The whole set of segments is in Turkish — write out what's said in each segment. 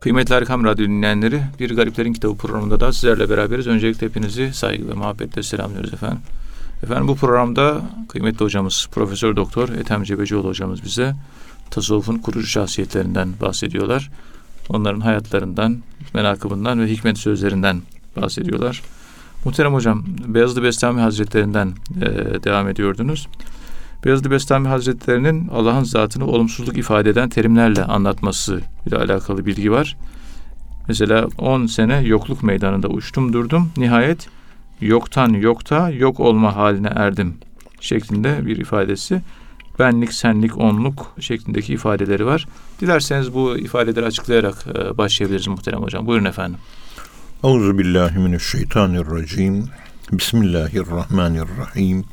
Kıymetli Erkam Radyo dinleyenleri, Bir Gariplerin Kitabı programında da sizlerle beraberiz. Öncelikle hepinizi saygı ve muhabbetle selamlıyoruz efendim. Efendim bu programda kıymetli hocamız Profesör Doktor Ethem Cebecioğlu hocamız bize tasavvufun kurucu şahsiyetlerinden bahsediyorlar. Onların hayatlarından, menakıbından ve hikmet sözlerinden bahsediyorlar. Muhterem hocam, Beyazlı Bestami Hazretlerinden e, devam ediyordunuz. Beyazlı Bestami Hazretlerinin Allah'ın zatını olumsuzluk ifade eden terimlerle anlatması ile alakalı bilgi var. Mesela 10 sene yokluk meydanında uçtum durdum. Nihayet yoktan yokta yok olma haline erdim şeklinde bir ifadesi. Benlik, senlik, onluk şeklindeki ifadeleri var. Dilerseniz bu ifadeleri açıklayarak e, başlayabiliriz muhterem hocam. Buyurun efendim. Euzu billahi mineşşeytanirracim. Bismillahirrahmanirrahim.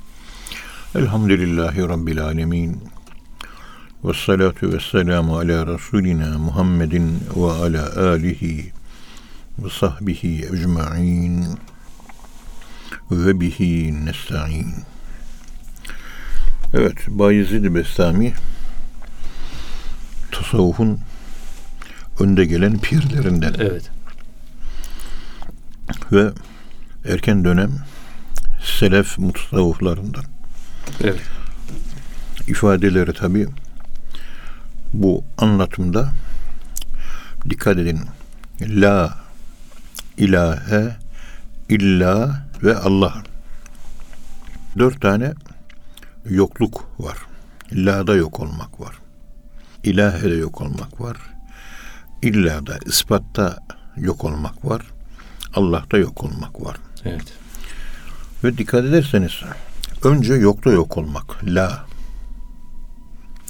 Elhamdülillahi Rabbil alemin. Ve salatu ve selamu ala Resulina Muhammedin ve ala alihi ve sahbihi ecma'in ve bihi nesta'in. Evet, Bayezid Bestami tasavvufun önde gelen pirlerinden. Evet. Ve erken dönem selef mutasavvıflarından. Evet. ifadeleri tabi bu anlatımda dikkat edin. La ilahe illa ve Allah. Dört tane yokluk var. La'da yok olmak var. İlahe'de yok olmak var. İlla'da, ispatta yok olmak var. Allah'ta yok olmak var. Evet. Ve dikkat ederseniz önce yokta yok olmak. La.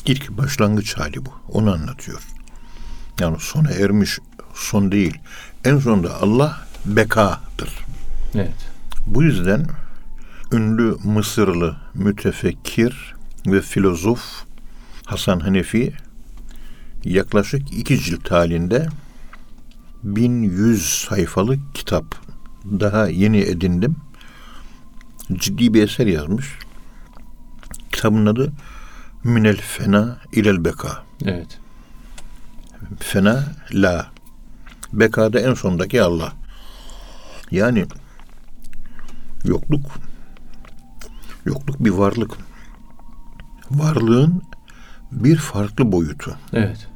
İlk başlangıç hali bu. Onu anlatıyor. Yani sona ermiş son değil. En sonunda Allah bekadır. Evet. Bu yüzden ünlü Mısırlı mütefekkir ve filozof Hasan Hanefi yaklaşık iki cilt halinde 1100 sayfalık kitap daha yeni edindim. Ciddi bir eser yazmış. Kitabın adı Minel Fena ilel Beka. Evet. Fena la. Bekada en sondaki Allah. Yani yokluk yokluk bir varlık. Varlığın bir farklı boyutu. Evet.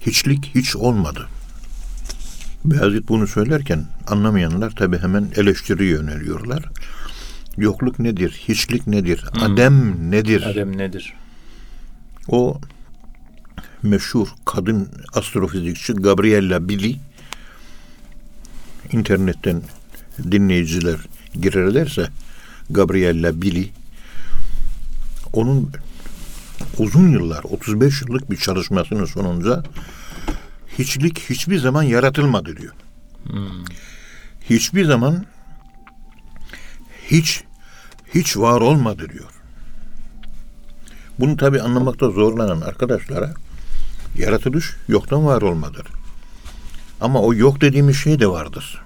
Hiçlik hiç olmadı. Beyazıt bunu söylerken anlamayanlar tabi hemen eleştiriye yöneliyorlar. Yokluk nedir? Hiçlik nedir? Adem nedir? Adem nedir? O meşhur kadın astrofizikçi Gabriella Billy internetten dinleyiciler girerlerse Gabriella Billy onun uzun yıllar 35 yıllık bir çalışmasının sonunda hiçlik hiçbir zaman yaratılmadı diyor. Hiçbir zaman hiç hiç var olmadı diyor. Bunu tabi anlamakta zorlanan arkadaşlara yaratılış yoktan var olmadır. Ama o yok dediğimiz şey de vardır.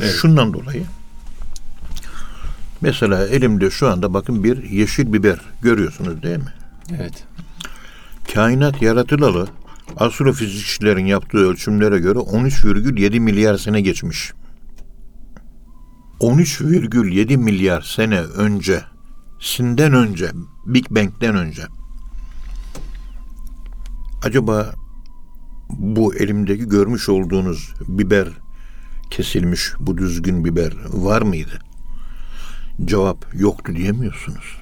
Evet. Şundan dolayı mesela elimde şu anda bakın bir yeşil biber görüyorsunuz değil mi? Evet. Kainat yaratılalı astrofizikçilerin yaptığı ölçümlere göre 13,7 milyar sene geçmiş. 13,7 milyar sene önce, sinden önce, Big Bang'den önce. Acaba bu elimdeki görmüş olduğunuz biber kesilmiş bu düzgün biber var mıydı? Cevap yoktu diyemiyorsunuz.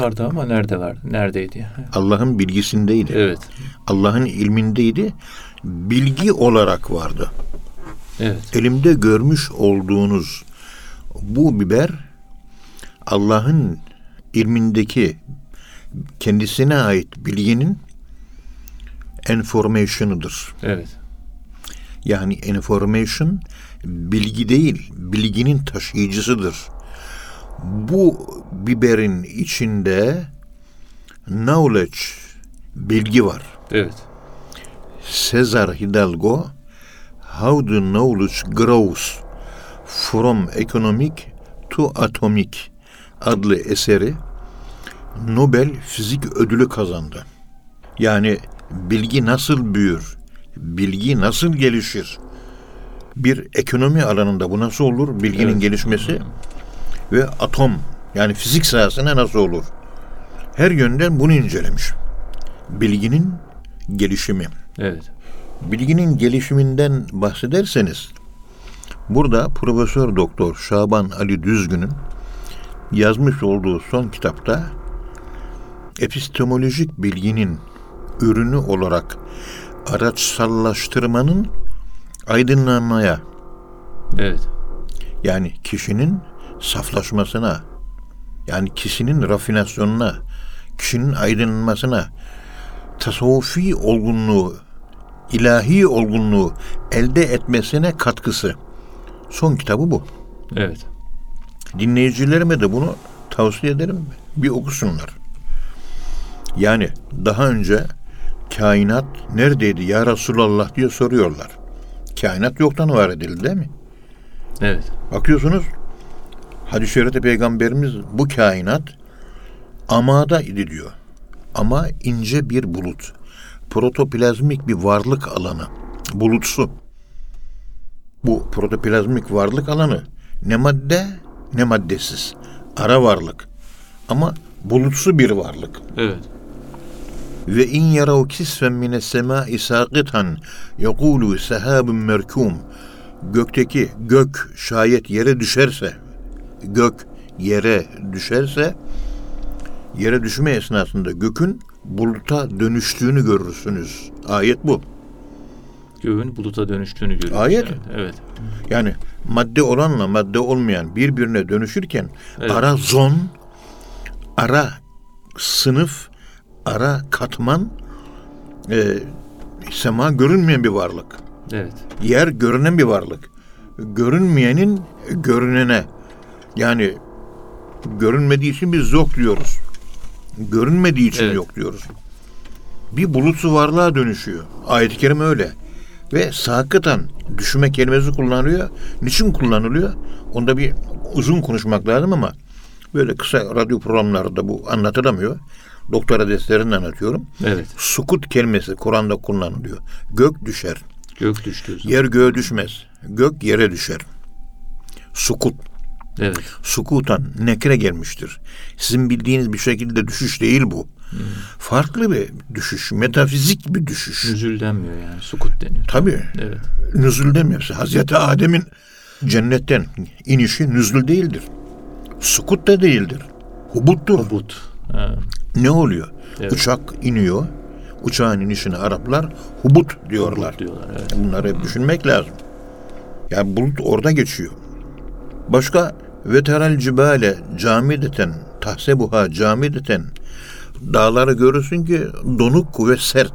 Vardı ama nerede vardı? Neredeydi? Allah'ın bilgisindeydi. Evet. Allah'ın ilmindeydi. Bilgi olarak vardı. Evet. Elimde görmüş olduğunuz bu biber Allah'ın ilmindeki kendisine ait bilginin information'ıdır. Evet. Yani information bilgi değil, bilginin taşıyıcısıdır. Bu biberin içinde knowledge, bilgi var. Evet. Cesar Hidalgo How the Knowledge Grows From Economic to Atomic adlı eseri Nobel Fizik Ödülü kazandı. Yani bilgi nasıl büyür? Bilgi nasıl gelişir? Bir ekonomi alanında bu nasıl olur? Bilginin Evet. gelişmesi ve atom yani fizik sahasına nasıl olur? Her yönden bunu incelemiş. Bilginin gelişimi. Evet. Bilginin gelişiminden bahsederseniz burada Profesör Doktor Şaban Ali Düzgün'ün yazmış olduğu son kitapta epistemolojik bilginin ürünü olarak araçsallaştırmanın aydınlanmaya Evet. yani kişinin saflaşmasına yani kişinin rafinasyonuna kişinin aydınlanmasına tasavvufi olgunluğu ilahi olgunluğu elde etmesine katkısı. Son kitabı bu. Evet. Dinleyicilerime de bunu tavsiye ederim. Bir okusunlar. Yani daha önce kainat neredeydi ya Resulallah diye soruyorlar. Kainat yoktan var edildi değil mi? Evet. Bakıyorsunuz hadis-i şerifte peygamberimiz bu kainat amada idi diyor. Ama ince bir bulut. Protoplazmik bir varlık alanı. Bulutsu. Bu protoplazmik varlık alanı ne madde ne maddesiz. Ara varlık. Ama bulutsu bir varlık. Evet. Ve in yarav kisfen mine semai saqitan yekulu sehabun merkum. Gökteki gök şayet yere düşerse, gök yere düşerse, yere düşme esnasında gökün buluta dönüştüğünü görürsünüz. Ayet bu. Göğün buluta dönüştüğünü görüyoruz. Ayet. Evet. evet. Yani madde olanla madde olmayan birbirine dönüşürken Evet. ara zon, ara sınıf, ara katman e, sema görünmeyen bir varlık. Evet. Yer görünen bir varlık. Görünmeyenin görünene yani görünmediği için biz yok diyoruz. Görünmediği için Evet. yok diyoruz. Bir bulutsu varlığa dönüşüyor. Ayet-i kerime öyle. Ve sakıtan düşme kelimesi kullanılıyor. Niçin kullanılıyor? Onda bir uzun konuşmak lazım ama böyle kısa radyo programlarda bu anlatılamıyor. Doktora derslerinde anlatıyorum. Evet. Sukut kelimesi Kur'an'da kullanılıyor. Gök düşer. Gök zaman. Yer göğe düşmez. Gök yere düşer. Sukut. Evet. Sukutan nekre gelmiştir. Sizin bildiğiniz bir şekilde düşüş değil bu. Farklı bir düşüş. Metafizik bir düşüş. Nüzül denmiyor yani. Sukut deniyor. Tabii. Evet. Nüzül demiyorsa. Hazreti Adem'in cennetten inişi nüzül değildir. Sukut da değildir. Hubuttur. Hubut. Ha, Ne oluyor? Evet. Uçak iniyor. Uçağın inişine Araplar hubut diyorlar. hubut diyorlar. Evet. Bunları hep düşünmek lazım. Yani bulut orada geçiyor. Başka veteral cibale camideten tahsebuha camideten dağları görürsün ki donuk ve sert.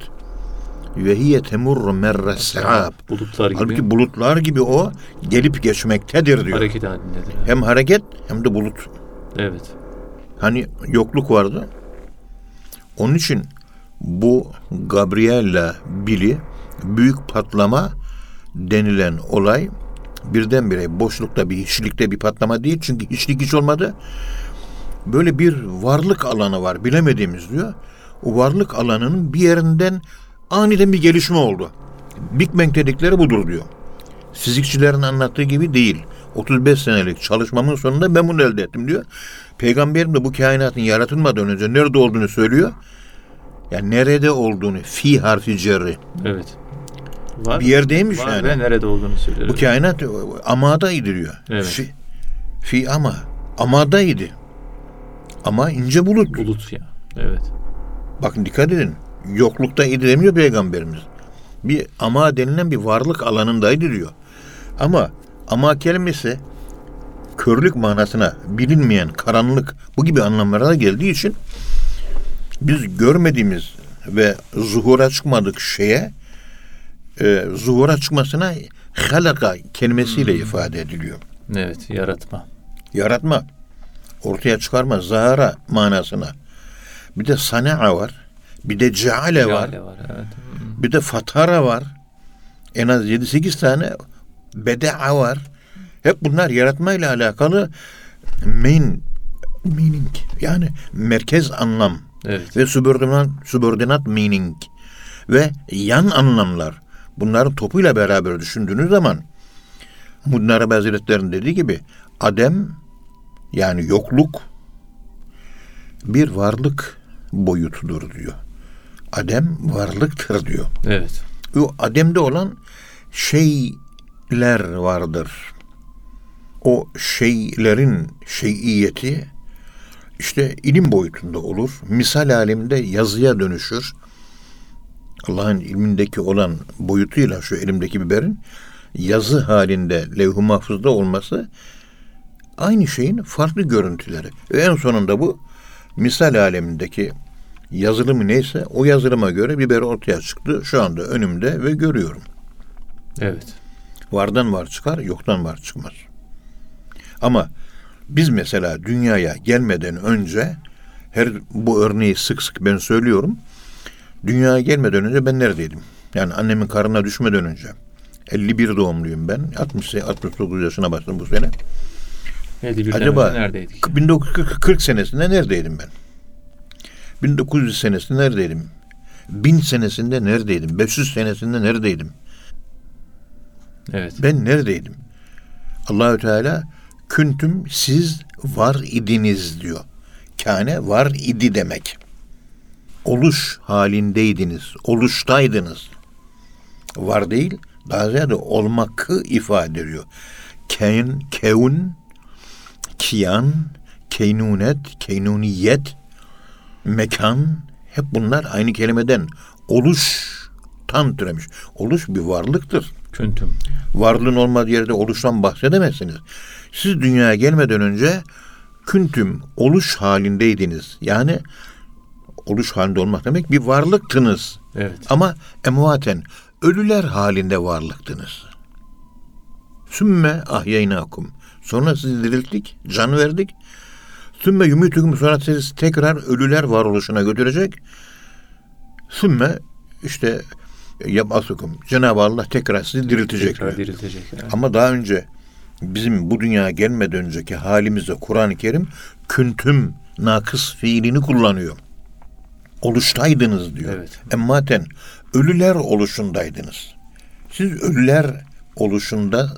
Ve hiye temurru merre se'ab. Bulutlar gibi Halbuki bulutlar gibi o gelip geçmektedir diyor. hareket halindedir. Hem hareket hem de bulut. Evet. Hani yokluk vardı. Onun için bu Gabriella Billy büyük patlama denilen olay birdenbire boşlukta bir hiçlikte bir patlama değil. Çünkü hiçlik hiç olmadı. Böyle bir varlık alanı var bilemediğimiz diyor. O varlık alanının bir yerinden aniden bir gelişme oldu. Big Bang dedikleri budur diyor. Fizikçilerin anlattığı gibi değil. 35 senelik çalışmamın sonunda ben bunu elde ettim diyor. Peygamberim de bu kainatın yaratılmadan önce nerede olduğunu söylüyor. Yani nerede olduğunu fi harfi cerri. Evet. Var. Bir yerdeymiş Var yani. ve nerede olduğunu söylüyor. Bu kainat amadaydı diyor. Evet. Fi, fi ama. Amadaydı. Ama ince bulut. Bulut ya. Evet. Bakın dikkat edin. Yoklukta idi demiyor peygamberimiz. Bir ama denilen bir varlık alanındaydı diyor. Ama ama kelimesi körlük manasına bilinmeyen karanlık bu gibi anlamlara da geldiği için biz görmediğimiz ve zuhura çıkmadık şeye e, zuhura çıkmasına halaka kelimesiyle ifade ediliyor. Evet. Yaratma. Yaratma, ortaya çıkarma, zahara manasına. Bir de sana'a var, bir de ceale var, var. Evet. bir de fatara var. En az 7-8 tane beda'a var. Hep bunlar yaratmayla alakalı main meaning yani merkez anlam Evet. ve subordinat, subordinat meaning ve yan anlamlar bunların topuyla beraber düşündüğünüz zaman Muddin Arabi Hazretleri'nin dediği gibi adem yani yokluk bir varlık boyutudur diyor. Adem varlıktır diyor. Evet. O ademde olan şeyler vardır. O şeylerin şeyiyeti işte ilim boyutunda olur. Misal aleminde yazıya dönüşür. Allah'ın ilmindeki olan boyutuyla şu elimdeki biberin yazı halinde levh-i mahfuzda olması aynı şeyin farklı görüntüleri. Ve en sonunda bu misal alemindeki yazılımı neyse o yazılıma göre biber ortaya çıktı. Şu anda önümde ve görüyorum. Evet. Vardan var çıkar, yoktan var çıkmaz. Ama biz mesela dünyaya gelmeden önce her bu örneği sık sık ben söylüyorum. Dünyaya gelmeden önce ben neredeydim? Yani annemin karnına düşmeden önce. 51 doğumluyum ben. 60 69 yaşına başladım bu sene. Neydi bir Acaba neredeydik? 1940 senesinde neredeydim ben? 1900 senesinde neredeydim? 1000 senesinde neredeydim? 500 senesinde neredeydim? Evet. Ben neredeydim? Allahü Teala küntüm siz var idiniz diyor. Kâne var idi demek. Oluş halindeydiniz, oluştaydınız. Var değil, daha ziyade olmakı ifade ediyor. Keyn, kevun, kiyan, keynunet, keynuniyet, mekan hep bunlar aynı kelimeden oluştan türemiş. Oluş bir varlıktır. Küntüm. Varlığın olmadığı yerde oluştan bahsedemezsiniz. Siz dünyaya gelmeden önce küntüm oluş halindeydiniz. Yani oluş halinde olmak demek bir varlıktınız. Evet. Ama emvaten ölüler halinde varlıktınız. Sümme ahyaynakum. Sonra sizi dirilttik, can verdik. Sümme yumitukum sonra sizi tekrar ölüler varoluşuna götürecek. Sümme işte yapasukum. Cenab-ı Allah tekrar sizi diriltecek. Tekrar diriltecek. Evet. Ama daha önce bizim bu dünyaya gelmeden önceki halimizde Kur'an-ı Kerim küntüm nakıs fiilini kullanıyor. Oluştaydınız diyor. Evet. Emmaten ölüler oluşundaydınız. Siz ölüler oluşunda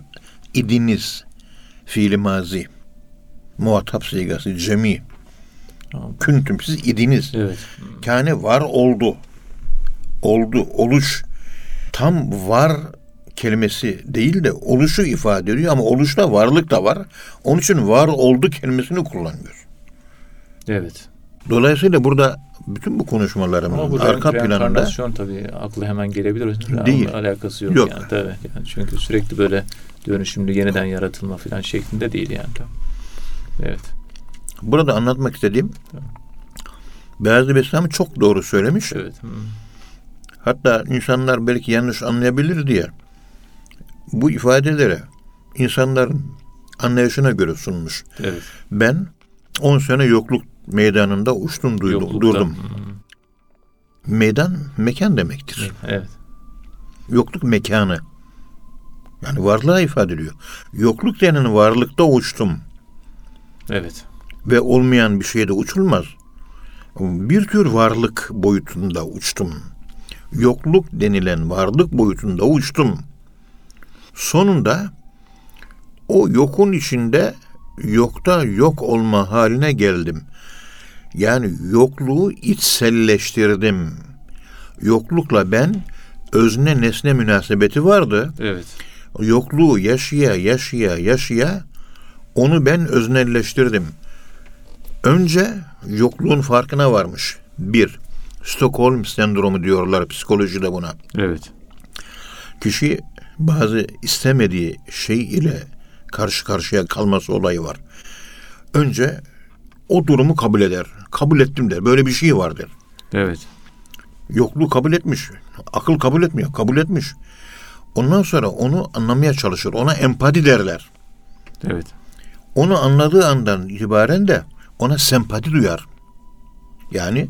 idiniz. Fiili mazi. Muhatap sigası cemi. Küntüm siz idiniz. Evet. Kâne var oldu. Oldu, oluş. Tam var kelimesi değil de oluşu ifade ediyor ama oluşta varlık da var. Onun için var oldu kelimesini kullanıyor. Evet. Dolayısıyla burada bütün bu konuşmalarımın Ama bu arka planında tabii aklı hemen gelebilir. Değil. Ama Alakası yok, Yok. yani tabii. Yani çünkü sürekli böyle dönüşümlü yeniden yaratılma falan şeklinde değil yani. Evet. burada anlatmak istediğim Beyazlı Beslami çok doğru söylemiş. Evet. Hı. Hatta insanlar belki yanlış anlayabilir diye bu ifadelere insanların anlayışına göre sunmuş. Evet. Ben 10 sene yokluk meydanında uçtum duydum, Yoklukta. durdum. Meydan mekan demektir. Evet. Yokluk mekanı. Yani varlığa ifade ediyor. Yokluk denen varlıkta uçtum Evet. ve olmayan bir şeyde uçulmaz. Bir tür varlık boyutunda uçtum. Yokluk denilen varlık boyutunda uçtum. Sonunda o yokun içinde yokta yok olma haline geldim. Yani yokluğu içselleştirdim. Yoklukla ben özne nesne münasebeti vardı. Evet. Yokluğu yaşaya yaşaya yaşaya onu ben öznelleştirdim. Önce yokluğun farkına varmış. Bir, Stockholm sendromu diyorlar psikolojide buna. Evet. Kişi bazı istemediği şey ile karşı karşıya kalması olayı var. Önce o durumu kabul eder. Kabul ettim der. Böyle bir şey var der. Evet. Yokluğu kabul etmiş. Akıl kabul etmiyor. Kabul etmiş. Ondan sonra onu anlamaya çalışır. Ona empati derler. Evet. Onu anladığı andan itibaren de ona sempati duyar. Yani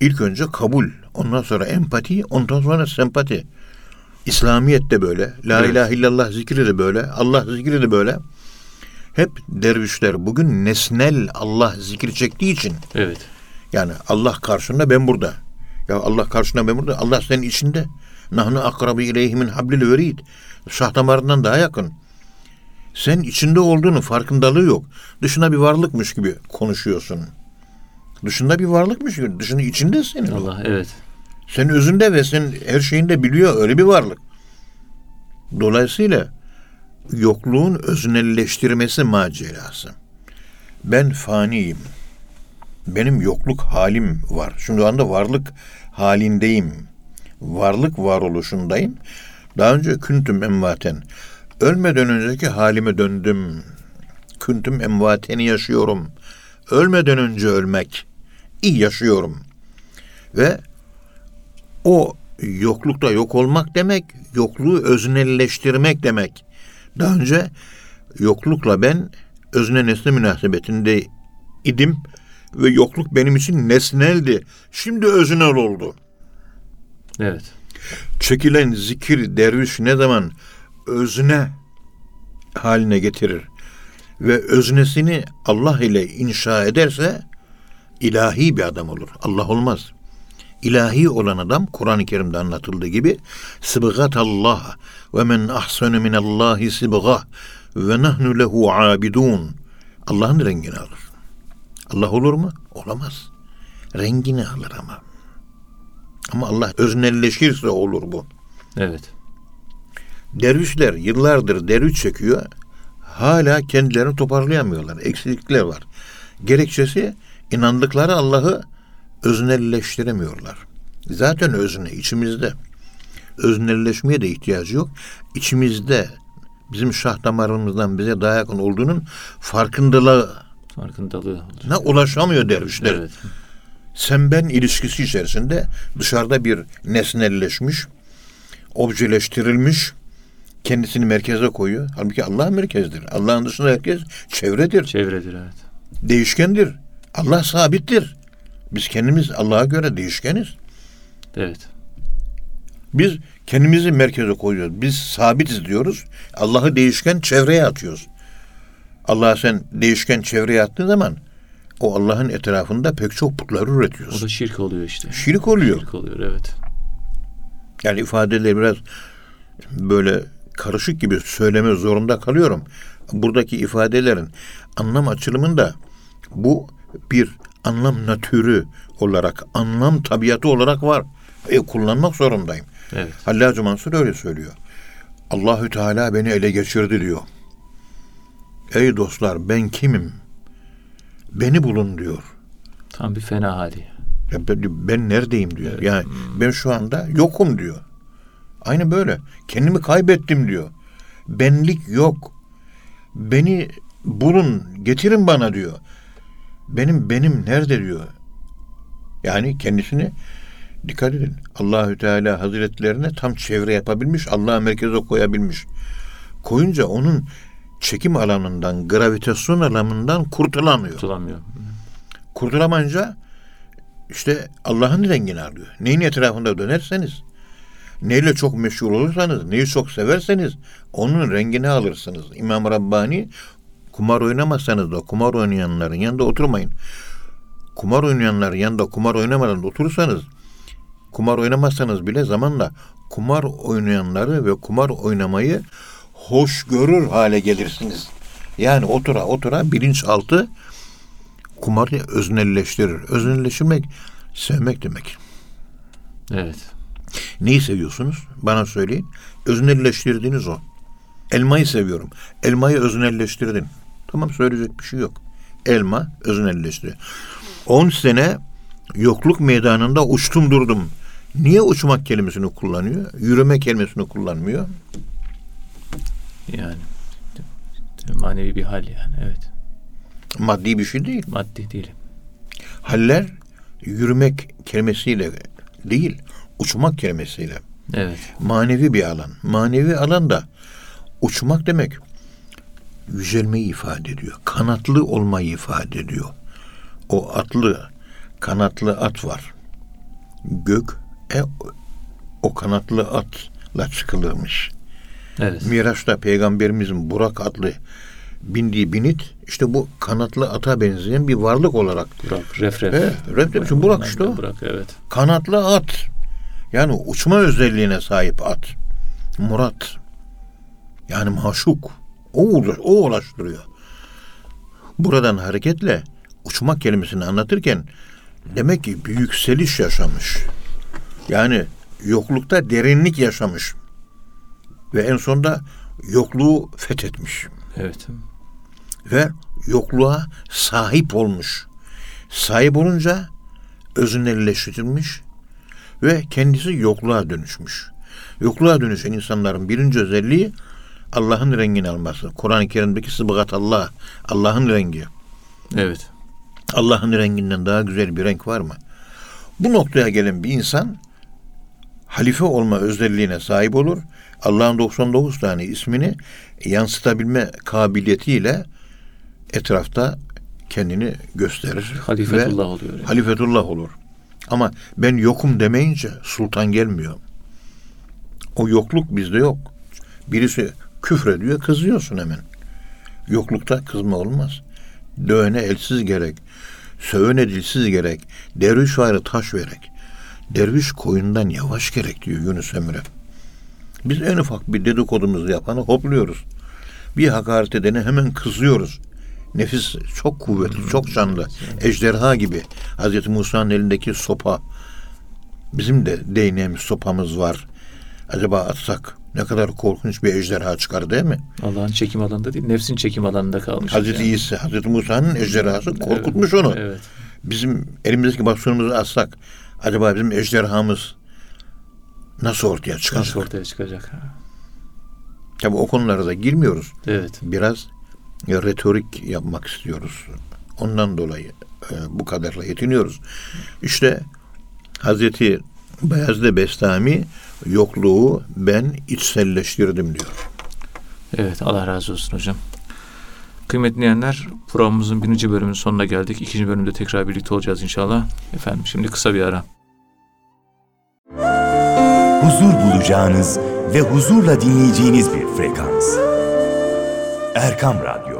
ilk önce kabul, ondan sonra empati, ondan sonra sempati. İslamiyet de böyle, la Evet. ilahe illallah zikri de böyle, Allah zikri de böyle. Hep dervişler bugün nesnel Allah zikri çektiği için Evet. yani Allah karşında ben burada. Ya Allah karşına ben burada. Allah senin içinde. Nahnu akrabi ileyhi min hablil verid. Şah damarından daha yakın. Sen içinde olduğunu farkındalığı yok. Dışına bir varlıkmış gibi konuşuyorsun. Dışında bir varlıkmış gibi. Dışında içinde senin. Allah evet. Sen özünde ve sen her şeyinde biliyor öyle bir varlık. Dolayısıyla yokluğun öznelleştirmesi macerası. Ben faniyim. Benim yokluk halim var. Şu anda varlık halindeyim. Varlık varoluşundayım. Daha önce küntüm emvaten. Ölmeden önceki halime döndüm. Küntüm emvateni yaşıyorum. Ölmeden önce ölmek. iyi yaşıyorum. Ve o yoklukta yok olmak demek, yokluğu öznelleştirmek demek. Daha önce yoklukla ben özne nesne münasebetinde idim ve yokluk benim için nesneldi. Şimdi öznel oldu. Evet. Çekilen zikir derviş ne zaman özne haline getirir ve öznesini Allah ile inşa ederse ilahi bir adam olur. Allah olmaz. İlahi olan adam Kur'an-ı Kerim'de anlatıldığı gibi sıbgat Allah ve men ahsenu min Allahi sıbga ve nahnu lehu abidun. Allah'ın rengini alır. Allah olur mu? Olamaz. Rengini alır ama. Ama Allah öznelleşirse olur bu. Evet. Dervişler yıllardır derviş çekiyor. Hala kendilerini toparlayamıyorlar. Eksiklikler var. Gerekçesi inandıkları Allah'ı öznelleştiremiyorlar. Zaten özne içimizde. Öznelleşmeye de ihtiyacı yok. İçimizde bizim şah damarımızdan bize daha yakın olduğunun farkındalığı Farkındalığı. ne ulaşamıyor dervişler. Evet. Sen ben ilişkisi içerisinde dışarıda bir nesnelleşmiş, objeleştirilmiş, kendisini merkeze koyuyor. Halbuki Allah merkezdir. Allah'ın dışında herkes çevredir, Çevredir evet. değişkendir. Allah sabittir. Biz kendimiz Allah'a göre değişkeniz. Evet. Biz kendimizi merkeze koyuyoruz. Biz sabitiz diyoruz. Allah'ı değişken çevreye atıyoruz. Allah'a sen değişken çevreye attığın zaman o Allah'ın etrafında pek çok putlar O üretiyorsun. da şirk oluyor işte. Şirk oluyor. Şirk oluyor evet. Yani ifadeleri biraz böyle karışık gibi söyleme zorunda kalıyorum. Buradaki ifadelerin anlam açılımında bu bir anlam natürü olarak, anlam tabiatı olarak var. E, kullanmak zorundayım. Evet. Hallacı Mansur öyle söylüyor. Allahü Teala beni ele geçirdi diyor. Ey dostlar ben kimim? Beni bulun diyor. Tam bir fena hali. Ya ben, ben neredeyim diyor. Evet. Yani ben şu anda yokum diyor. Aynı böyle. Kendimi kaybettim diyor. Benlik yok. Beni bulun, getirin bana diyor. Benim benim nerede diyor. Yani kendisini dikkat edin. Allahü Teala Hazretlerine tam çevre yapabilmiş, Allah'a merkeze koyabilmiş. Koyunca onun çekim alanından, gravitasyon alanından kurtulamıyor. Tutulamıyor. Kurtulamayınca işte Allah'ın rengini alıyor. Neyin etrafında dönerseniz, neyle çok meşhur olursanız, neyi çok severseniz onun rengini alırsınız. İmam Rabbani kumar oynamazsanız da kumar oynayanların yanında oturmayın. Kumar oynayanların yanında kumar oynamadan oturursanız kumar oynamazsanız bile zamanla kumar oynayanları ve kumar oynamayı hoş görür hale gelirsiniz. Yani otura otura bilinçaltı kumarı öznelleştirir. Öznelleştirmek sevmek demek. Evet. Neyi seviyorsunuz? Bana söyleyin. Öznelleştirdiğiniz o. Elmayı seviyorum. Elmayı öznelleştirdin. Tamam söyleyecek bir şey yok. Elma öznelleşti. 10 sene yokluk meydanında uçtum durdum. Niye uçmak kelimesini kullanıyor? Yürüme kelimesini kullanmıyor. Yani manevi bir hal yani evet. Maddi bir şey değil. Maddi değil. Haller yürümek kelimesiyle değil, uçmak kelimesiyle. Evet. manevi bir alan. Manevi alanda uçmak demek yücelmeyi ifade ediyor. Kanatlı olmayı ifade ediyor. O atlı, kanatlı at var. Gök e, o kanatlı atla çıkılırmış. Evet. Miraç'ta peygamberimizin Burak adlı bindiği binit işte bu kanatlı ata benzeyen bir varlık olarak. Burak, ref ref. He, ref ref, şu Burak işte o. Burak evet. Kanatlı at. Yani uçma özelliğine sahip at. Murat. Yani maşuk. O, uğra- o uğraştırıyor. Buradan hareketle uçmak kelimesini anlatırken demek ki bir yükseliş yaşamış. Yani yoklukta derinlik yaşamış. Ve en sonunda yokluğu fethetmiş. Evet. Ve yokluğa sahip olmuş. Sahip olunca öznelleştirilmiş ve kendisi yokluğa dönüşmüş. Yokluğa dönüşen insanların birinci özelliği Allah'ın rengini alması. Kur'an-ı Kerim'deki sıbgat Allah, Allah'ın rengi. Evet. Allah'ın renginden daha güzel bir renk var mı? Bu noktaya gelen bir insan halife olma özelliğine sahip olur. Allah'ın 99 tane ismini yansıtabilme kabiliyetiyle etrafta kendini gösterir. Halifetullah oluyor. yani. Halifetullah olur. Ama ben yokum demeyince sultan gelmiyor. O yokluk bizde yok. Birisi küfrediyor kızıyorsun hemen. Yoklukta kızma olmaz. Dövene elsiz gerek. Sövene dilsiz gerek. Derviş varı taş verek. Derviş koyundan yavaş gerek diyor Yunus Emre. Biz en ufak bir dedikodumuzu yapanı hopluyoruz. Bir hakaret edene hemen kızıyoruz. Nefis çok kuvvetli, çok canlı. Ejderha gibi. Hazreti Musa'nın elindeki sopa. Bizim de değneğimiz, sopamız var. Acaba atsak ne kadar korkunç bir ejderha çıkar değil mi? Allah'ın çekim alanında değil, nefsin çekim alanında kalmış. Hazreti yani. İsa, Hazreti Musa'nın ejderhası korkutmuş onu. Evet. Bizim elimizdeki bastonumuzu atsak acaba bizim ejderhamız nasıl ortaya çıkacak? Nasıl ortaya çıkacak? Tabii o konulara da girmiyoruz. Evet. Biraz retorik yapmak istiyoruz. Ondan dolayı e, bu kadarla yetiniyoruz. İşte Hazreti Bayezid Bestami yokluğu ben içselleştirdim diyor. Evet Allah razı olsun hocam. Kıymetli dinleyenler programımızın birinci bölümünün sonuna geldik. İkinci bölümde tekrar birlikte olacağız inşallah. Efendim şimdi kısa bir ara. huzur bulacağınız ve huzurla dinleyeceğiniz bir frekans. Erkam Radyo,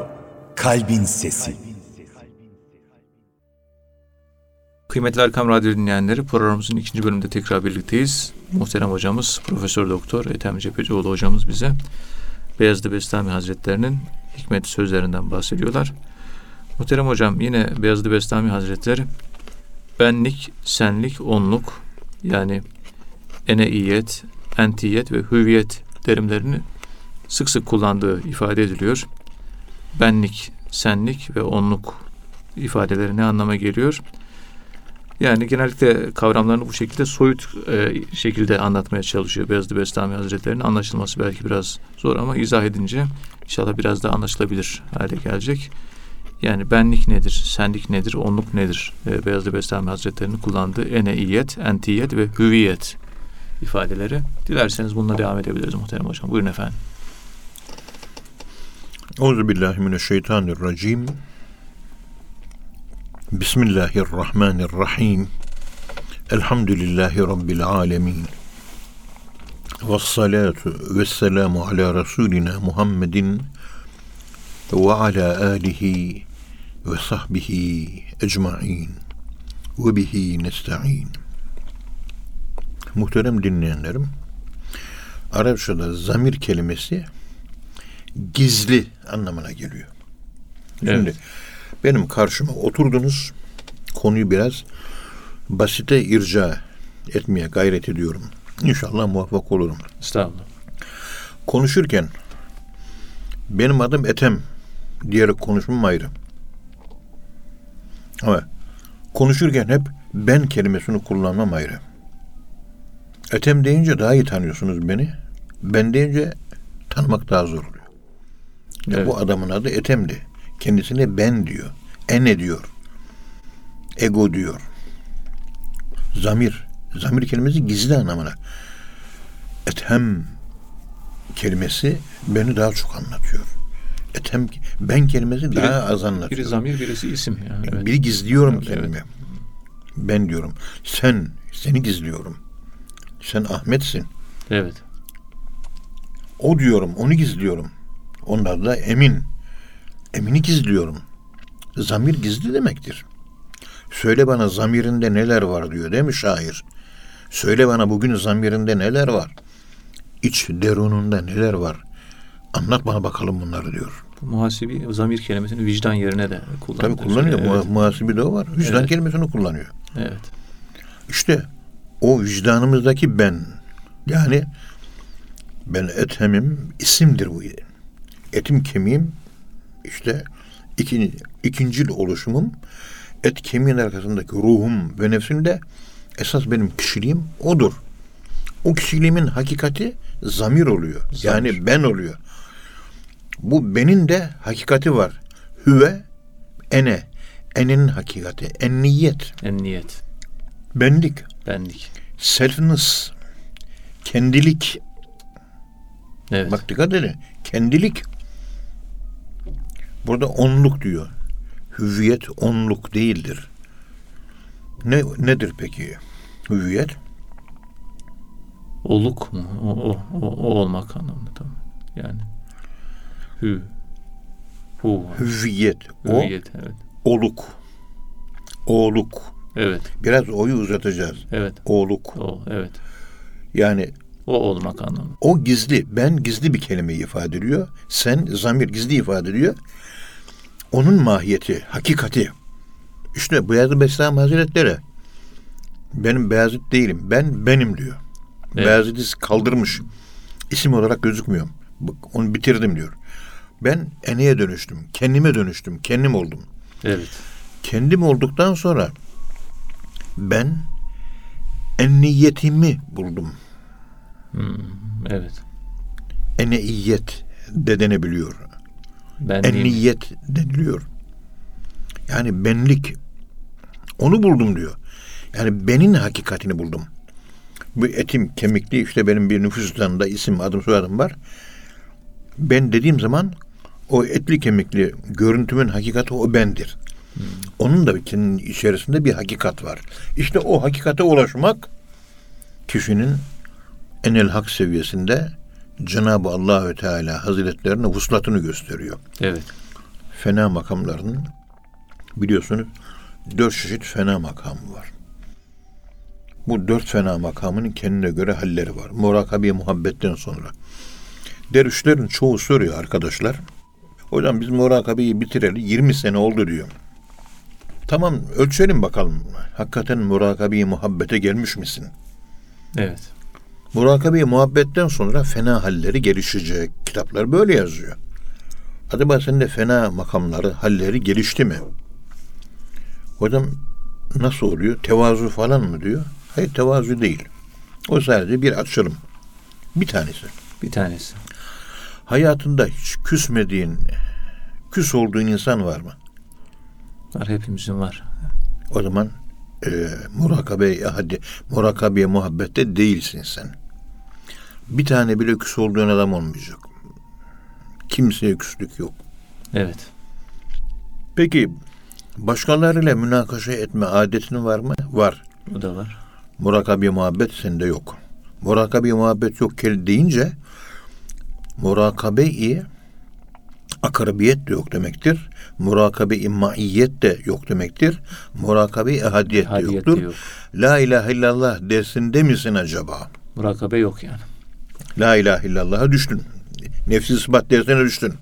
Kalbin Sesi. Kıymetli Erkam Radyo dinleyenleri programımızın ikinci bölümünde tekrar birlikteyiz. Muhterem hocamız Profesör Doktor Ethem Cepecioğlu hocamız bize Beyazıt Bestami Hazretlerinin hikmet sözlerinden bahsediyorlar. Muhterem hocam yine Beyazıt Bestami Hazretleri benlik, senlik, onluk yani eneiyet, entiyet ve hüviyet terimlerini sık sık kullandığı ifade ediliyor. Benlik, senlik ve onluk ifadeleri ne anlama geliyor? Yani genellikle kavramlarını bu şekilde soyut e, şekilde anlatmaya çalışıyor Beyazıt Bestami Hazretleri'nin. Anlaşılması belki biraz zor ama izah edince inşallah biraz da anlaşılabilir hale gelecek. Yani benlik nedir, senlik nedir, onluk nedir? E, Beyazıt Bestami Hazretleri'nin kullandığı eneiyet, entiyet ve hüviyet ifadeleri. Dilerseniz bununla devam edebiliriz muhterem hocam. Buyurun efendim. Euzubillahimineşşeytanirracim. Bismillahirrahmanirrahim. Elhamdülillahi Rabbil alemin. Vessalatu vesselamu ala Resulina Muhammedin ve ala alihi ve sahbihi ecma'in ve bihi nesta'in. Muhterem dinleyenlerim, Arapçada zamir kelimesi gizli anlamına geliyor. Şimdi Evet. Benim karşıma oturdunuz, konuyu biraz basite irca etmeye gayret ediyorum. İnşallah muvaffak olurum. Estağfurullah. Konuşurken benim adım Ethem diyerek konuşmam ayrı. Ama konuşurken hep ben kelimesini kullanmam ayrı. Ethem deyince daha iyi tanıyorsunuz beni. Ben deyince tanımak daha zor oluyor. Ya Evet. Bu adamın adı Ethem'di. Kendisine ben diyor. Ene diyor. Ego diyor. Zamir. Zamir kelimesi gizli anlamına. Ethem kelimesi beni daha çok anlatıyor. Ethem ben kelimesi Biri- daha az anlatıyor. Biri zamir, birisi isim. Yani. Evet. Bir gizliyorum Evet, kendimi. Ben diyorum. Sen, seni gizliyorum. Sen Ahmet'sin. evet. O diyorum, onu gizliyorum. Onlar da emin. Emini gizliyorum. Zamir gizli demektir. Söyle bana zamirinde neler var diyor değil mi şair? Söyle bana bugün zamirinde neler var? İç derununda neler var? Anlat bana bakalım bunları diyor. Muhasibi zamir kelimesini vicdan yerine de kullanıyor. Tabii kullanıyor. Evet. Muhasibi de o var. Vicdan Evet. kelimesini kullanıyor. evet. İşte o vicdanımızdaki ben yani ben ethemim isimdir bu. Etim kemiğim işte iki, ikincil oluşumum et kemiğin arkasındaki ruhum ve nefsimde esas benim kişiliğim odur. O kişiliğimin hakikati zamir oluyor. Zamir. Yani ben oluyor. Bu benin de hakikati var. Hüve ene. Enenin hakikati. Enniyet. En niyet. Benlik. Benlik. Selfness. Kendilik. Evet. Bak dikkat edin. Kendilik. Burada onluk diyor. Hüviyet onluk değildir. Ne nedir peki? Hüviyet Oluk mu? O, o, o, o olmak anlamında tamam. Yani hü hu hüviyet. O hüviyet evet. oluk. Oğluk. Evet. Biraz oyu uzatacağız. Evet. Oğluk. O evet. Yani O olmak anlamında. o gizli. Ben gizli bir kelimeyi ifade ediyor. Sen zamir gizli ifade ediyor. Onun mahiyeti, hakikati. İşte Beyazıt Bestami Hazretleri benim Beyazıt değilim. Ben benim diyor. Evet. Beyazıt'ı kaldırmış. İsim olarak gözükmüyor. Onu bitirdim diyor. Ben eneye dönüştüm. Kendime dönüştüm. Kendim oldum. Evet. Kendim olduktan sonra ben enniyetimi buldum. Hmm, evet. Eneiyet de denebiliyor. Ben neyim? Enniyet deniliyor. Yani benlik. Onu buldum diyor. Yani benin hakikatini buldum. Bu etim kemikli işte benim bir nüfus cüzdanında isim adım soyadım var. Ben dediğim zaman o etli kemikli görüntümün hakikati o bendir. Onun da kendinin içerisinde bir hakikat var. İşte o hakikate ulaşmak kişinin enel hak seviyesinde Cenab-ı Allah ve Teala Hazretlerine vuslatını gösteriyor. Evet. Fena makamlarının biliyorsunuz dört çeşit fena makamı var. Bu dört fena makamının kendine göre halleri var. Murakabi muhabbetten sonra. Dervişlerin çoğu soruyor arkadaşlar. Hocam biz murakabeyi bitireli 20 sene oldu diyor. Tamam ölçelim bakalım. Hakikaten murakabi muhabbete gelmiş misin? Evet. Murakabe muhabbetten sonra fena halleri gelişecek. Kitaplar böyle yazıyor. Acaba sende fena makamları, halleri gelişti mi? Hocam nasıl oluyor? Tevazu falan mı diyor? Hayır tevazu değil. O sadece bir açılım. Bir tanesi. Bir tanesi. Hayatında hiç küsmediğin, küs olduğun insan var mı? Var hepimizin var. O zaman e, murakabe hadi murakabeye muhabbette değilsin sen. Bir tane bile küs olduğun adam olmayacak. Kimseye küslük yok. Evet. Peki başkalarıyla münakaşa etme adetin var mı? Var. O da var. Murakabe muhabbet sende yok. Murakabe muhabbet yok deyince murakabe-i akrabiyet de yok demektir. Murakabe-i maiyet de yok demektir. Murakabe-i ehadiyet de yoktur. de yok. La ilahe illallah dersinde misin acaba? Murakabe yok yani. La ilahe illallah'a düştün. Nefsi ispat dersine düştün.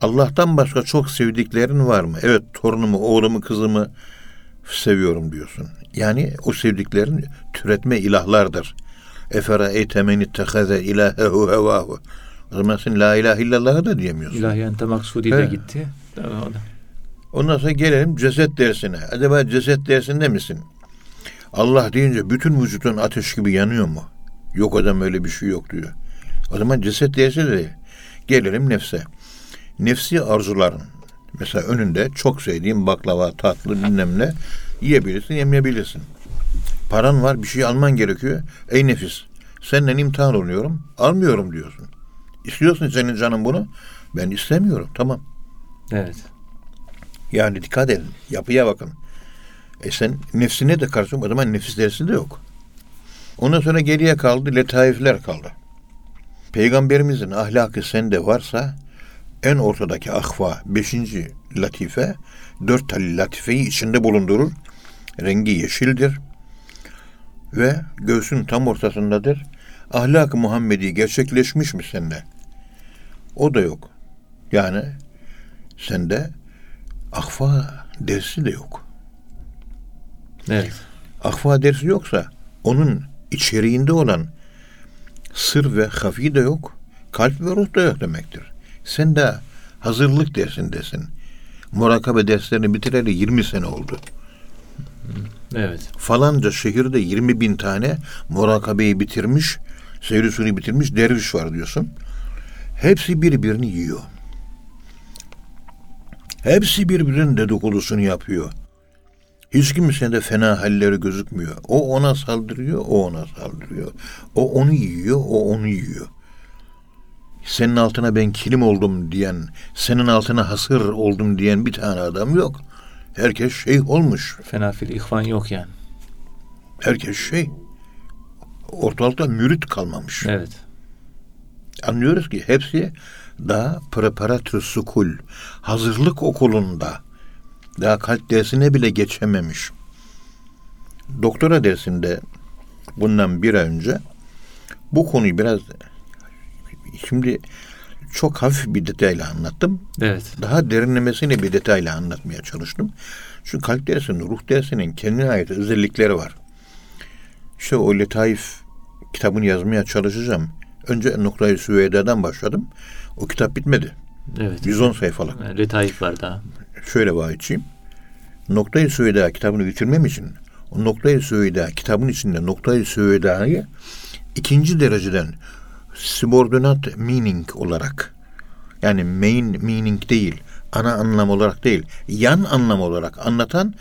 Allah'tan başka çok sevdiklerin var mı? Evet torunumu, oğlumu, kızımı seviyorum diyorsun. Yani o sevdiklerin türetme ilahlardır. Efera eytemeni tehaze ilahehu hevahu. O zaman sen la ilahe illallah'ı da diyemiyorsun. İlahi ente maksudi de gitti. Ondan sonra gelelim ceset dersine. Acaba ceset dersinde misin? Allah deyince bütün vücudun ateş gibi yanıyor mu? Yok adam öyle bir şey yok diyor. O zaman ceset dersi de. Gelelim nefse. Nefsi arzuların. Mesela önünde çok sevdiğin baklava, tatlı bilmem ne yiyebilirsin, yemeyebilirsin. Paran var, bir şey alman gerekiyor. Ey nefis, senden imtihan oluyorum, almıyorum diyorsun. İstiyorsun senin canın bunu. Ben istemiyorum, tamam. Evet. Yani dikkat edin. Yapıya bakın. E sen nefsine de karşı o zaman nefis dersi de yok. Ondan sonra geriye kaldı letaifler kaldı. Peygamberimizin ahlakı sende varsa En ortadaki ahva beşinci latife dört tali latifeyi içinde bulundurur. Rengi yeşildir. Ve göğsün tam ortasındadır. Ahlak-ı Muhammedi gerçekleşmiş mi sende? O da yok. Yani sende ahva dersi de yok. Evet. Ahva dersi yoksa onun içeriğinde olan sır ve hafi de yok. Kalp ve ruh da yok demektir. Sen de hazırlık dersindesin. Murakabe derslerini bitireli 20 sene oldu. Evet. Falanca şehirde 20 bin tane murakabeyi bitirmiş, seyri suni bitirmiş derviş var diyorsun. Hepsi birbirini yiyor. Hepsi birbirinin dedikodusunu yapıyor. Hiç kimsede fena halleri gözükmüyor. O ona saldırıyor, o ona saldırıyor. O onu yiyor, o onu yiyor. Senin altına ben kilim oldum diyen, senin altına hasır oldum diyen bir tane adam yok. Herkes şeyh olmuş. Fena fil ihvan yok yani. Herkes şey. Ortalıkta mürit kalmamış. Evet. Anlıyoruz ki hepsi daha preparatör sukul, hazırlık okulunda daha kalp dersine bile geçememiş. Doktora dersinde bundan bir ay önce bu konuyu biraz şimdi çok hafif bir detayla anlattım. Evet. Daha derinlemesine bir detayla anlatmaya çalıştım. Çünkü kalp dersinin, ruh dersinin kendine ait özellikleri var. İşte o Letaif kitabını yazmaya çalışacağım. Önce Noktayı Süveyda'dan başladım. O kitap bitmedi. Evet. 110 sayfalık. Letaif var daha. Şöyle vahiyçiyim. Noktayı Süveyda kitabını bitirmem için o Noktayı Süveyda kitabın içinde Noktayı Süveyda'yı ikinci dereceden subordinate meaning olarak yani main meaning değil, ana anlam olarak değil, yan anlam olarak anlatan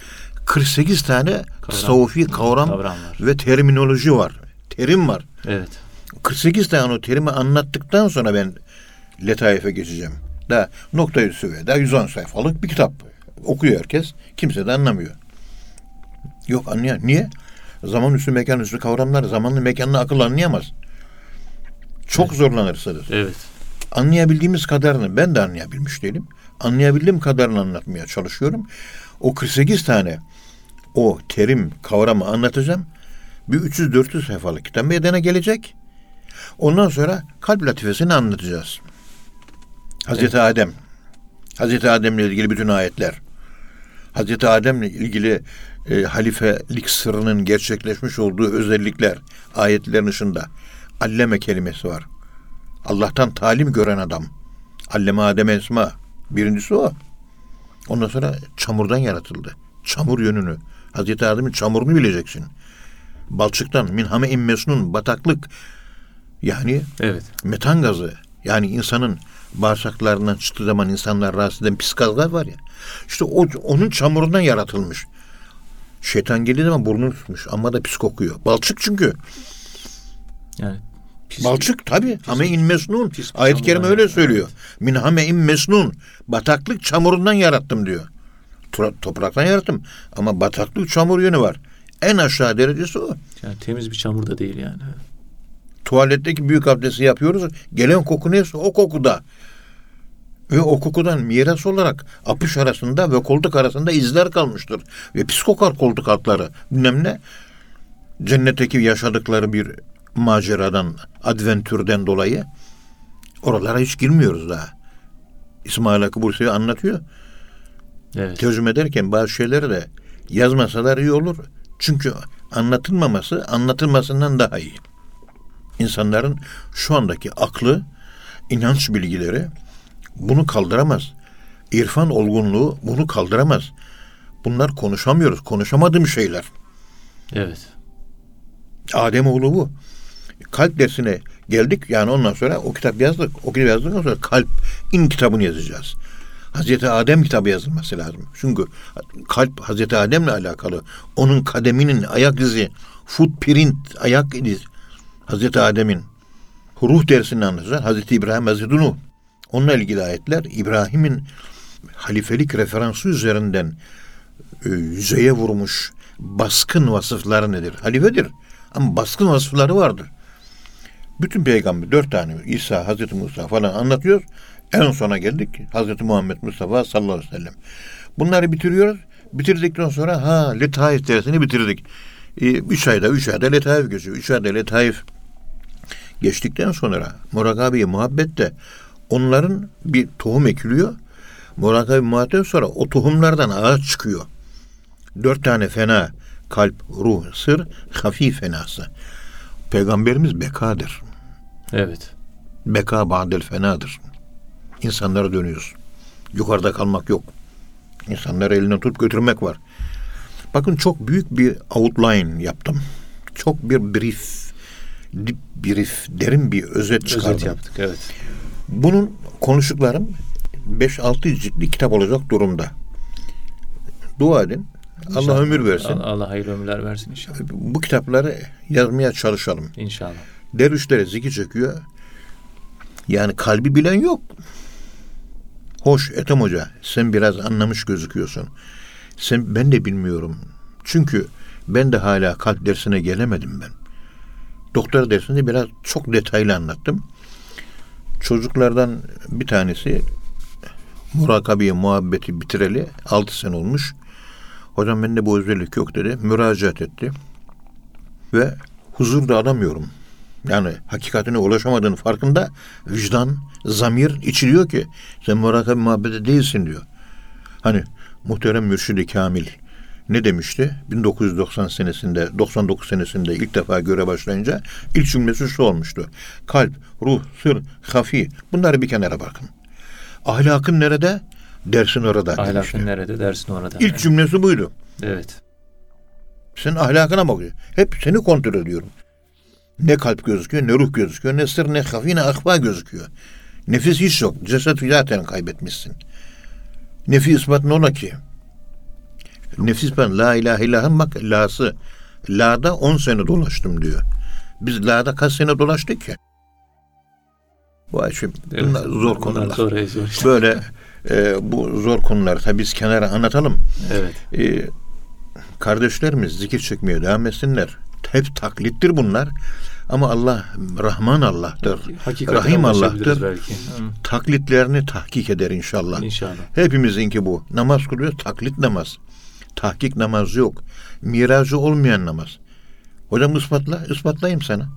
48 tane tasavvufi kavram, kavram var. ve terminoloji var. Terim var. Evet. 48 tane o terimi anlattıktan sonra ben letaife geçeceğim. Da noktayı süveyda 110 sayfalık bir kitap. Okuyor herkes. Kimse de anlamıyor. Yok anlayan. Niye? Zaman üstü mekan üstü kavramlar zamanlı mekanlı akıl anlayamaz. Çok zorlanırsınız. Evet. Anlayabildiğimiz kadarını ben de anlayabilmiş değilim. Anlayabildiğim kadarını anlatmaya çalışıyorum. O 48 tane o terim, kavramı anlatacağım. Bir 300-400 sayfalık kitap meydana gelecek. Ondan sonra kalp latifesini anlatacağız. Hazreti Adem. Hazreti Adem'le ilgili bütün ayetler. Hazreti Adem'le ilgili e, halifelik sırrının gerçekleşmiş olduğu özellikler ayetlerin dışında. Alleme kelimesi var. Allah'tan talim gören adam. Alleme Adem Esma. Birincisi o. Ondan sonra çamurdan yaratıldı. Çamur yönünü. Hazreti Adem'in çamurunu bileceksin. Balçıktan minhame immesnun bataklık yani Evet. metan gazı yani insanın bağırsaklarından çıktığı zaman insanlar rahatsız eden pis gazlar var ya. İşte o, onun çamurundan yaratılmış. Şeytan geldiği zaman burnunu tutmuş ama da pis kokuyor. Balçık çünkü. Yani pis- Balçık tabi. Hame in mesnun. Ayet-i kerime öyle söylüyor. Min hame in mesnun. Bataklık çamurundan yarattım diyor. Topraktan yarattım. Ama bataklık çamur yönü var. En aşağı derecesi o. yani temiz bir çamur da değil yani. Tuvaletteki büyük abdesti yapıyoruz. Gelen koku neyse o kokuda. Ve o kokudan miras olarak apış arasında ve koltuk arasında izler kalmıştır. Ve pis kokar koltuk altları. Bilmem ne. Cennetteki yaşadıkları bir maceradan, adventürden dolayı oralara hiç girmiyoruz daha. İsmail Hakkı Bursevi anlatıyor. Evet. Tercüme ederken bazı şeyleri de yazmasalar iyi olur. Çünkü anlatılmaması anlatılmasından daha iyi. İnsanların şu andaki aklı, inanç bilgileri bunu kaldıramaz. İrfan olgunluğu bunu kaldıramaz. Bunlar konuşamıyoruz. Konuşamadığım şeyler. Evet. Ademoğlu bu. Kalp dersine geldik. Yani ondan sonra o kitap yazdık. O kitap yazdıktan sonra kalp in kitabını yazacağız. Hazreti Adem kitabı yazılması lazım. Çünkü kalp Hazreti Adem'le alakalı. Onun kademinin ayak izi, footprint, ayak izi Hazreti Adem'in ruh dersini anlatacak. Hazreti İbrahim, Hazreti Nuh. Onunla ilgili ayetler İbrahim'in halifelik referansı üzerinden e, yüzeye vurmuş baskın vasıfları nedir? Halifedir. Ama baskın vasıfları vardır. Bütün peygamber dört tane İsa, Hazreti Musa falan anlatıyor. En sona geldik. Hazreti Muhammed Mustafa sallallahu aleyhi ve sellem. Bunları bitiriyoruz. Bitirdikten sonra ha letaif dersini bitirdik. E, üç ayda, üç ayda letaif geçiyor. Üç ayda letaif geçtikten sonra murakabeyi muhabbet de onların bir tohum ekiliyor. Murakabe muhabbet sonra o tohumlardan ağaç çıkıyor. Dört tane fena kalp, ruh, sır, hafif fenası. Peygamberimiz bekadır. Evet. Beka badel fenadır. İnsanlara dönüyoruz. Yukarıda kalmak yok. İnsanları elinden tutup götürmek var. Bakın çok büyük bir outline yaptım. Çok bir brief, dip brief, derin bir özet çıkardım. Özet yaptık evet. Bunun konuştuklarım 5-6 ciltli kitap olacak durumda. Dua edin. Allah İnşallah. ömür versin. Allah, Allah hayırlı ömürler versin inşallah. Bu kitapları yazmaya çalışalım. İnşallah. Dervişlere zikir çekiyor. Yani kalbi bilen yok. Hoş Ethem Hoca sen biraz anlamış gözüküyorsun. Sen ben de bilmiyorum. Çünkü ben de hala kalp dersine gelemedim ben. Doktor dersinde biraz çok detaylı anlattım. Çocuklardan bir tanesi murakabeyi muhabbeti bitireli 6 sene olmuş. Hocam bende bu özellik yok dedi. Müracaat etti. Ve huzurda alamıyorum. Yani hakikatine ulaşamadığının farkında vicdan, zamir içiliyor ki sen murakabe muhabbeti değilsin diyor. Hani muhterem mürşidi Kamil ne demişti? 1990 senesinde, 99 senesinde ilk defa göre başlayınca ilk cümlesi şu olmuştu. Kalp, ruh, sır, hafi bunları bir kenara bakın. Ahlakın nerede? Dersin orada demişti. Ahlakın nerede dersin orada. İlk cümlesi buydu. Evet. Senin ahlakına bakıyor. Hep seni kontrol ediyorum. Ne kalp gözüküyor, ne ruh gözüküyor, ne sır, ne hafi, ne akva gözüküyor. Nefis hiç yok. Ceset zaten kaybetmişsin. Nefi ispat ne ola ki? Nefis ben la ilahe illallah'ın bak la'sı. La'da 10 sene dolaştım diyor. Biz la'da kaç sene dolaştık ki? Bu şimdi Evet. bunlar zor konular. Zor, zor işte. Böyle e, bu zor konuları tabii biz kenara anlatalım. Evet. Ee, kardeşlerimiz zikir çekmeye devam etsinler. Hep taklittir bunlar. Ama Allah Rahman Allah'tır. Hakikatine Rahim Allah'tır. Belki. Taklitlerini tahkik eder inşallah. İnşallah. Hepimizinki bu. Namaz kılıyor taklit namaz. Tahkik namaz yok. Miracı olmayan namaz. Hocam ispatla, ispatlayayım sana.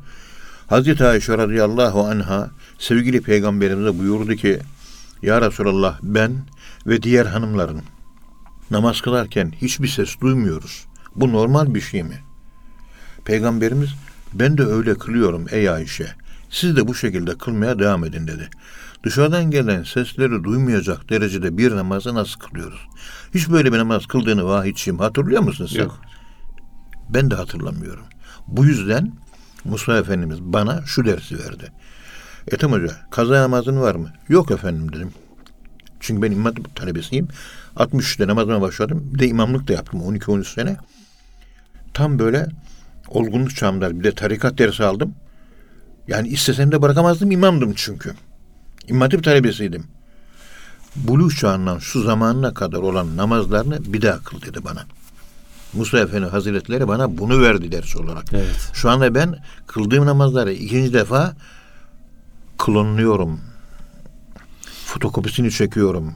Hazreti Ayşe radıyallahu anha sevgili peygamberimize buyurdu ki Ya Resulallah ben ve diğer hanımların namaz kılarken hiçbir ses duymuyoruz. Bu normal bir şey mi? Peygamberimiz ben de öyle kılıyorum ey Ayşe. Siz de bu şekilde kılmaya devam edin dedi. Dışarıdan gelen sesleri duymayacak derecede bir namazı nasıl kılıyoruz? Hiç böyle bir namaz kıldığını vahidçiyim hatırlıyor musun sen? Yok. Ben de hatırlamıyorum. Bu yüzden Musa Efendimiz bana şu dersi verdi. Ethem Hoca kaza namazın var mı? Yok efendim dedim. Çünkü ben imam talebesiyim. 63'te namazıma başladım. Bir de imamlık da yaptım 12-13 sene. Tam böyle olgunluk çağımda bir de tarikat dersi aldım. Yani istesem de bırakamazdım imamdım çünkü. İmam hatip talebesiydim. Buluğ çağından şu zamanına kadar olan namazlarını bir daha kıl dedi bana. Musa Efendi Hazretleri bana bunu verdi ders olarak. Evet. Şu anda ben kıldığım namazları ikinci defa klonluyorum. Fotokopisini çekiyorum.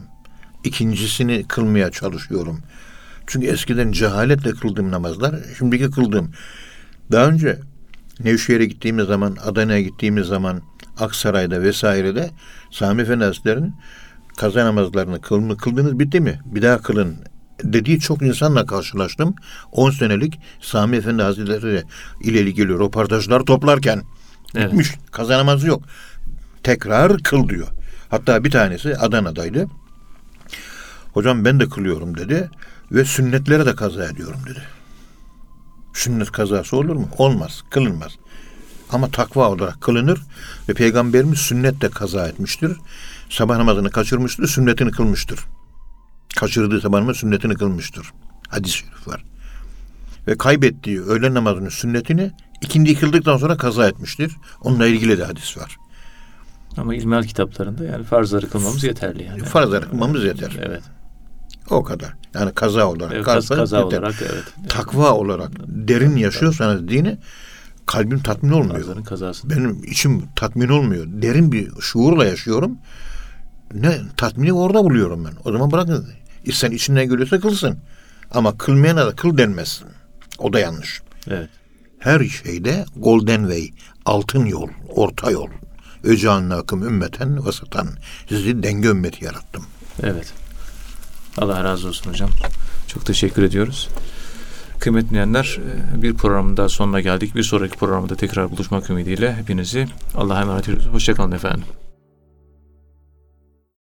İkincisini kılmaya çalışıyorum. Çünkü eskiden cehaletle kıldığım namazlar, şimdiki kıldığım. Daha önce Nevşehir'e gittiğimiz zaman, Adana'ya gittiğimiz zaman, Aksaray'da vesairede Sami Efendi Hazretleri'nin kaza namazlarını kılını kıldınız bitti mi? Bir daha kılın dediği çok insanla karşılaştım. 10 senelik Sami Efendi Hazretleri ile ilgili röportajlar toplarken Evet. bitmiş. Kaza namazı yok. Tekrar kıl diyor. Hatta bir tanesi Adana'daydı. Hocam ben de kılıyorum dedi ve sünnetlere de kaza ediyorum dedi. Sünnet kazası olur mu? Olmaz, kılınmaz. Ama takva olarak kılınır ve Peygamberimiz sünnetle kaza etmiştir. Sabah namazını kaçırmıştır, sünnetini kılmıştır. Kaçırdığı sabah namazı sünnetini kılmıştır. Hadis-i şerif var. Ve kaybettiği öğlen namazının sünnetini ikindi kıldıktan sonra kaza etmiştir. Onunla ilgili de hadis var. Ama ilmihal kitaplarında yani farzları kılmamız yeterli yani. Farzları kılmamız yeter. Evet. O kadar. Yani kaza olarak. evet kaza kaza, olarak evet. Takva olarak derin yaşıyorsanız dini kalbim tatmin olmuyor. Farzların kazası. Benim içim tatmin olmuyor. Derin bir şuurla yaşıyorum. ne tatmini orada buluyorum ben. O zaman bırakın. İnsan içinden geliyorsa kılsın. Ama kılmayana da kıl denmezsin. O da yanlış. Evet. Her şeyde golden way, altın yol, orta yol. Öceanlı akım ümmeten vasatan. Sizi denge ümmeti yarattım. Evet. Allah razı olsun hocam. Çok teşekkür ediyoruz. Kıymetli dinleyenler e, bir programın daha sonuna geldik. Bir sonraki programda tekrar buluşmak ümidiyle hepinizi Allah'a emanet ediyoruz. Hoşçakalın efendim.